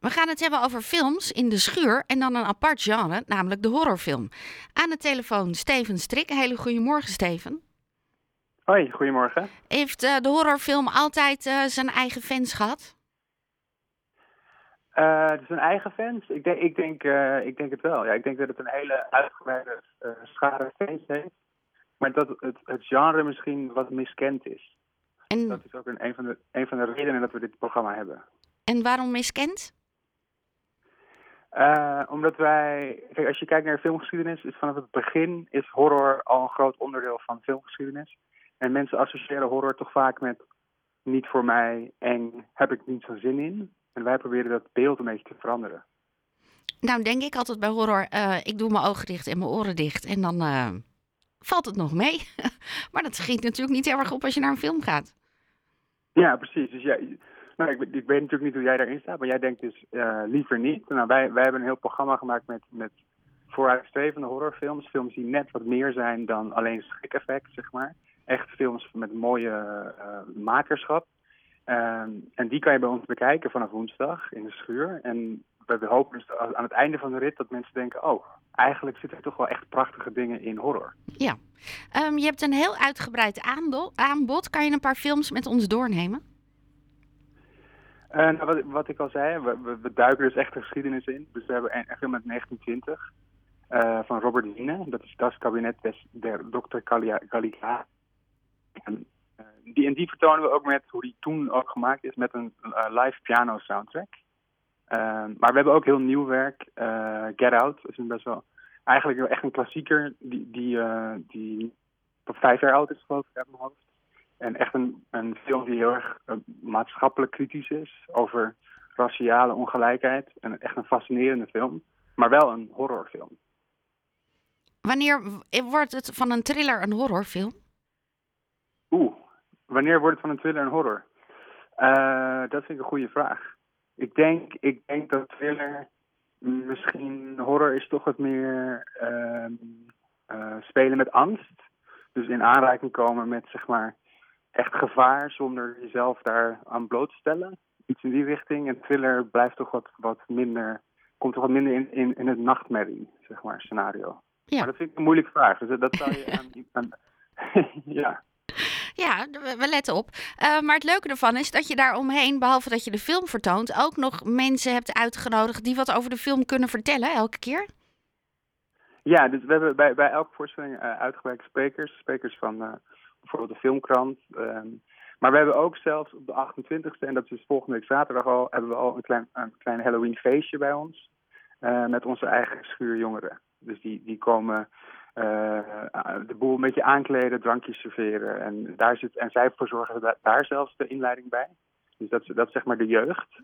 We gaan het hebben over films in de schuur en dan een apart genre, namelijk de horrorfilm. Aan de telefoon Steven Strik. Hele goedemorgen, Steven. Hoi, goedemorgen. Heeft uh, de horrorfilm altijd uh, zijn eigen fans gehad? Uh, zijn eigen fans? Ik denk, ik, denk, ik denk het wel. Ja, ik denk dat het een hele uitgebreide schare fans heeft. Maar dat het, het genre misschien wat miskend is. En... Dat is ook een, een, van de, een van de redenen dat we dit programma hebben. En waarom miskend? Uh, omdat wij, kijk, als je kijkt naar filmgeschiedenis, is vanaf het begin is horror al een groot onderdeel van filmgeschiedenis. En mensen associëren horror toch vaak met niet voor mij, eng, heb ik niet zo'n zin in. En wij proberen dat beeld een beetje te veranderen. Nou, denk ik altijd bij horror, uh, ik doe mijn ogen dicht en mijn oren dicht en dan uh, valt het nog mee. maar dat schiet natuurlijk niet heel erg op als je naar een film gaat. Ja, precies. Dus ja, nou, ik, ik, weet natuurlijk niet hoe jij daarin staat, maar jij denkt dus uh, liever niet. Nou, wij, wij hebben een heel programma gemaakt met, met vooruitstrevende horrorfilms. Films die net wat meer zijn dan alleen schrik-effect, zeg maar. Echt films met mooie uh, makerschap. Ehm, en die kan je bij ons bekijken vanaf woensdag in de schuur. En we hopen dus aan het einde van de rit dat mensen denken... oh, eigenlijk zitten er toch wel echt prachtige dingen in horror. Ja. Um, je hebt een heel uitgebreid aanbod. Kan je een paar films met ons doornemen? Uh, nou, wat, wat, ik al zei, we, duiken dus echt de geschiedenis in. Dus we hebben een, een film uit 1920 uh, van Robert Wiene. Dat is Das Kabinet des, der Dr. Caligari. En, uh, die, en die vertonen we ook met hoe die toen ook gemaakt is met een live piano soundtrack. maar we hebben ook heel nieuw werk. Get Out is een best wel eigenlijk echt een klassieker die, die, die tot vijf jaar oud is geloof ik mijn hoofd. En echt een, een film die heel erg uh, maatschappelijk kritisch is over raciale ongelijkheid. En echt een fascinerende film, maar wel een horrorfilm. Wanneer wordt het van een thriller een horrorfilm? Oeh, wanneer wordt het van een thriller een horror? Uh, dat vind ik een goede vraag. Ik denk, ik denk dat thriller misschien horror is toch wat meer uh, spelen met angst. Dus in aanraking komen met zeg maar echt gevaar zonder jezelf daar aan bloot te stellen. Iets in die richting. En thriller blijft toch wat, wat minder, komt toch wat minder in, in, in het nachtmerrie, zeg maar, scenario. Ja. Maar dat vind ik een moeilijke vraag. Dus dat zou je aan, aan ja. Ja, we letten op. Uh, maar het leuke ervan is dat je daar omheen, behalve dat je de film vertoont, ook nog mensen hebt uitgenodigd die wat over de film kunnen vertellen elke keer. Ja, dus we hebben bij, bij elke voorstelling uh, uitgebreide sprekers. Sprekers van uh, bijvoorbeeld de filmkrant. Um, maar we hebben ook zelfs op de 28e, en dat is dus volgende week zaterdag al, hebben we al een klein, een klein Halloween feestje bij ons. Uh, met onze eigen schuurjongeren. Dus die, die komen de boel een beetje aankleden, drankjes serveren. En, daar zit, en zij verzorgen da daar zelfs de inleiding bij. Dus dat, dat is zeg maar de jeugd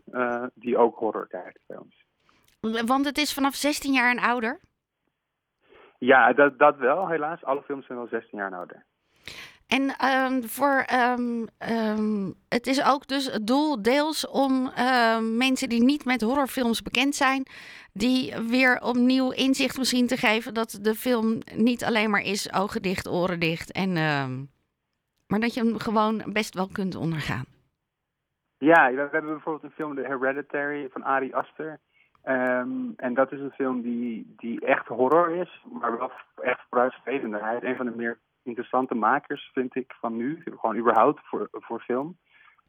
die ook horror kijkt bij ons. Want het is vanaf 16 jaar en ouder? Ja, dat, dat wel, helaas. Alle films zijn wel 16 jaar en ouder. En um, voor, um, um, het is ook dus het doel deels om mensen die niet met horrorfilms bekend zijn, die weer opnieuw inzicht misschien te geven dat de film niet alleen maar is ogen dicht, oren dicht, en, maar dat je hem gewoon best wel kunt ondergaan. Ja, we hebben bijvoorbeeld een film, The Hereditary, van Ari Aster. En dat is een film die, die echt horror is, maar wel echt vooruitstrevend. Hij is een van de meer interessante makers, vind ik, van nu. Gewoon überhaupt voor, voor film.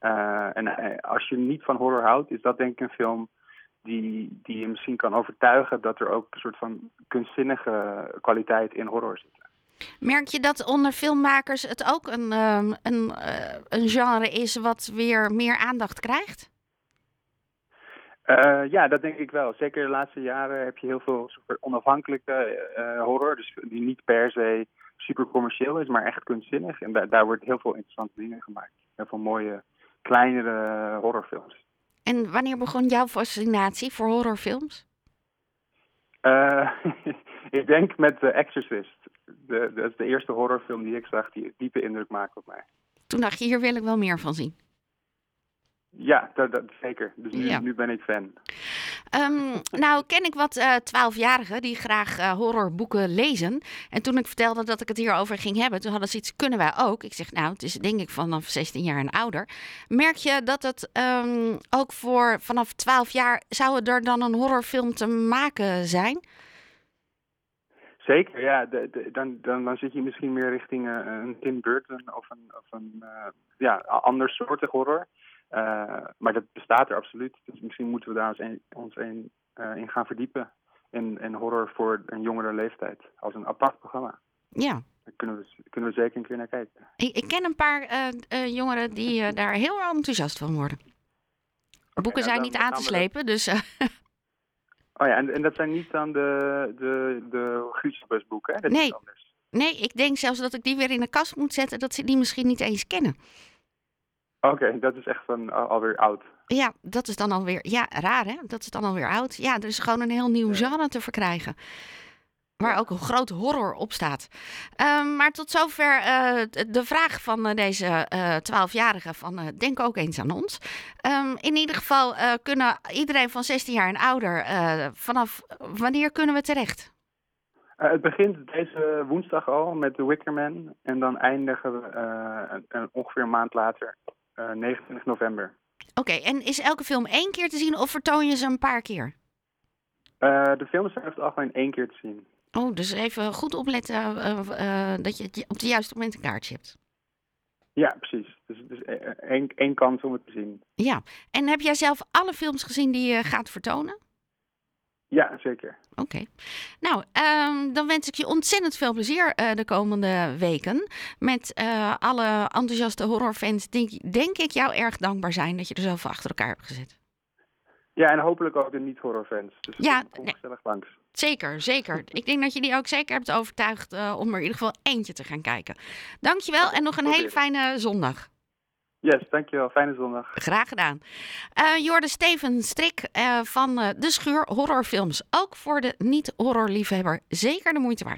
Uh, en uh, als je niet van horror houdt, is dat denk ik een film die, die je misschien kan overtuigen dat er ook een soort van kunstzinnige kwaliteit in horror zit. Merk je dat onder filmmakers het ook een, um, een, uh, een genre is wat weer meer aandacht krijgt? Uh, ja, dat denk ik wel. Zeker de laatste jaren heb je heel veel super onafhankelijke uh, horror. Dus die niet per se super commercieel is, maar echt kunstzinnig. En daar, daar wordt heel veel interessante dingen gemaakt. Heel veel mooie, kleinere horrorfilms. En wanneer begon jouw fascinatie voor horrorfilms? Uh, ik denk met The Exorcist. De, dat is de eerste horrorfilm die ik zag die diepe indruk maakte op mij. Toen dacht je, hier wil ik wel meer van zien. Ja, dat, dat zeker. Dus nu, ja. nu ben ik fan. Ehm, nou, ken ik wat eh, twaalfjarigen die graag eh, horrorboeken lezen. En toen ik vertelde dat ik het hierover ging hebben, toen hadden ze iets, kunnen wij ook? Ik zeg, nou, het is denk ik vanaf 16 jaar en ouder. Merk je dat het ehm, ook voor vanaf 12 jaar, zou er dan een horrorfilm te maken zijn? Zeker, ja. De, de, dan, dan, dan zit je misschien meer richting uh, een Tim Burton of een, of een uh, ja, horror. Uh, maar dat bestaat er absoluut. Dus misschien moeten we daar ons, een, ons een, in gaan verdiepen. In, horror voor een jongere leeftijd. Als een apart programma. Ja. Daar kunnen we, kunnen we zeker een keer naar kijken. Ik, ik ken een paar jongeren die daar heel enthousiast van worden. Okay, Boeken zijn niet aan te slepen, dus... Oh ja, en, en dat zijn niet dan de, de, de Griezenbusboeken, hè? Dat nee. nee, ik denk zelfs dat ik die weer in de kast moet zetten, dat ze die misschien niet eens kennen. Oké, okay, dat is echt van al, alweer oud. Ja, dat is dan alweer, ja, raar hè, dat is dan alweer oud. Ja, er is gewoon een heel nieuw genre te verkrijgen. Waar ook een grote horror op staat. Um, maar tot zover uh, de vraag van uh, deze twaalfjarige uh, van denk ook eens aan ons. Um, in ieder geval kunnen iedereen van 16 jaar en ouder vanaf wanneer kunnen we terecht? het begint deze woensdag al met The Wicker Man. En dan eindigen we een, ongeveer een maand later, 29 november. Oké, okay, en is elke film één keer te zien of vertoon je ze een paar keer? de films zijn over het algemeen één keer te zien. Oh, dus even goed opletten uh, dat je op het juiste moment een kaartje hebt. Ja, precies. Dus, dus één, één kans om het te zien. Ja, en heb jij zelf alle films gezien die je gaat vertonen? Ja, zeker. Oké. Okay. Nou, um, dan wens ik je ontzettend veel plezier uh, de komende weken. Met uh, alle enthousiaste horrorfans die, denk ik, jou erg dankbaar zijn dat je er zoveel achter elkaar hebt gezet. Ja, en hopelijk ook de niet-horrorfans. Dus ja, gezellig langs. Zeker, zeker. Ik denk dat je die ook zeker hebt overtuigd uh, om er in ieder geval eentje te gaan kijken. Dankjewel en nog een hele fijne zondag. Yes, dankjewel. Fijne zondag. Graag gedaan. Uh, Jorde Steven Strik uh, van De Schuur Horrorfilms. Ook voor de niet-horrorliefhebber zeker de moeite waard.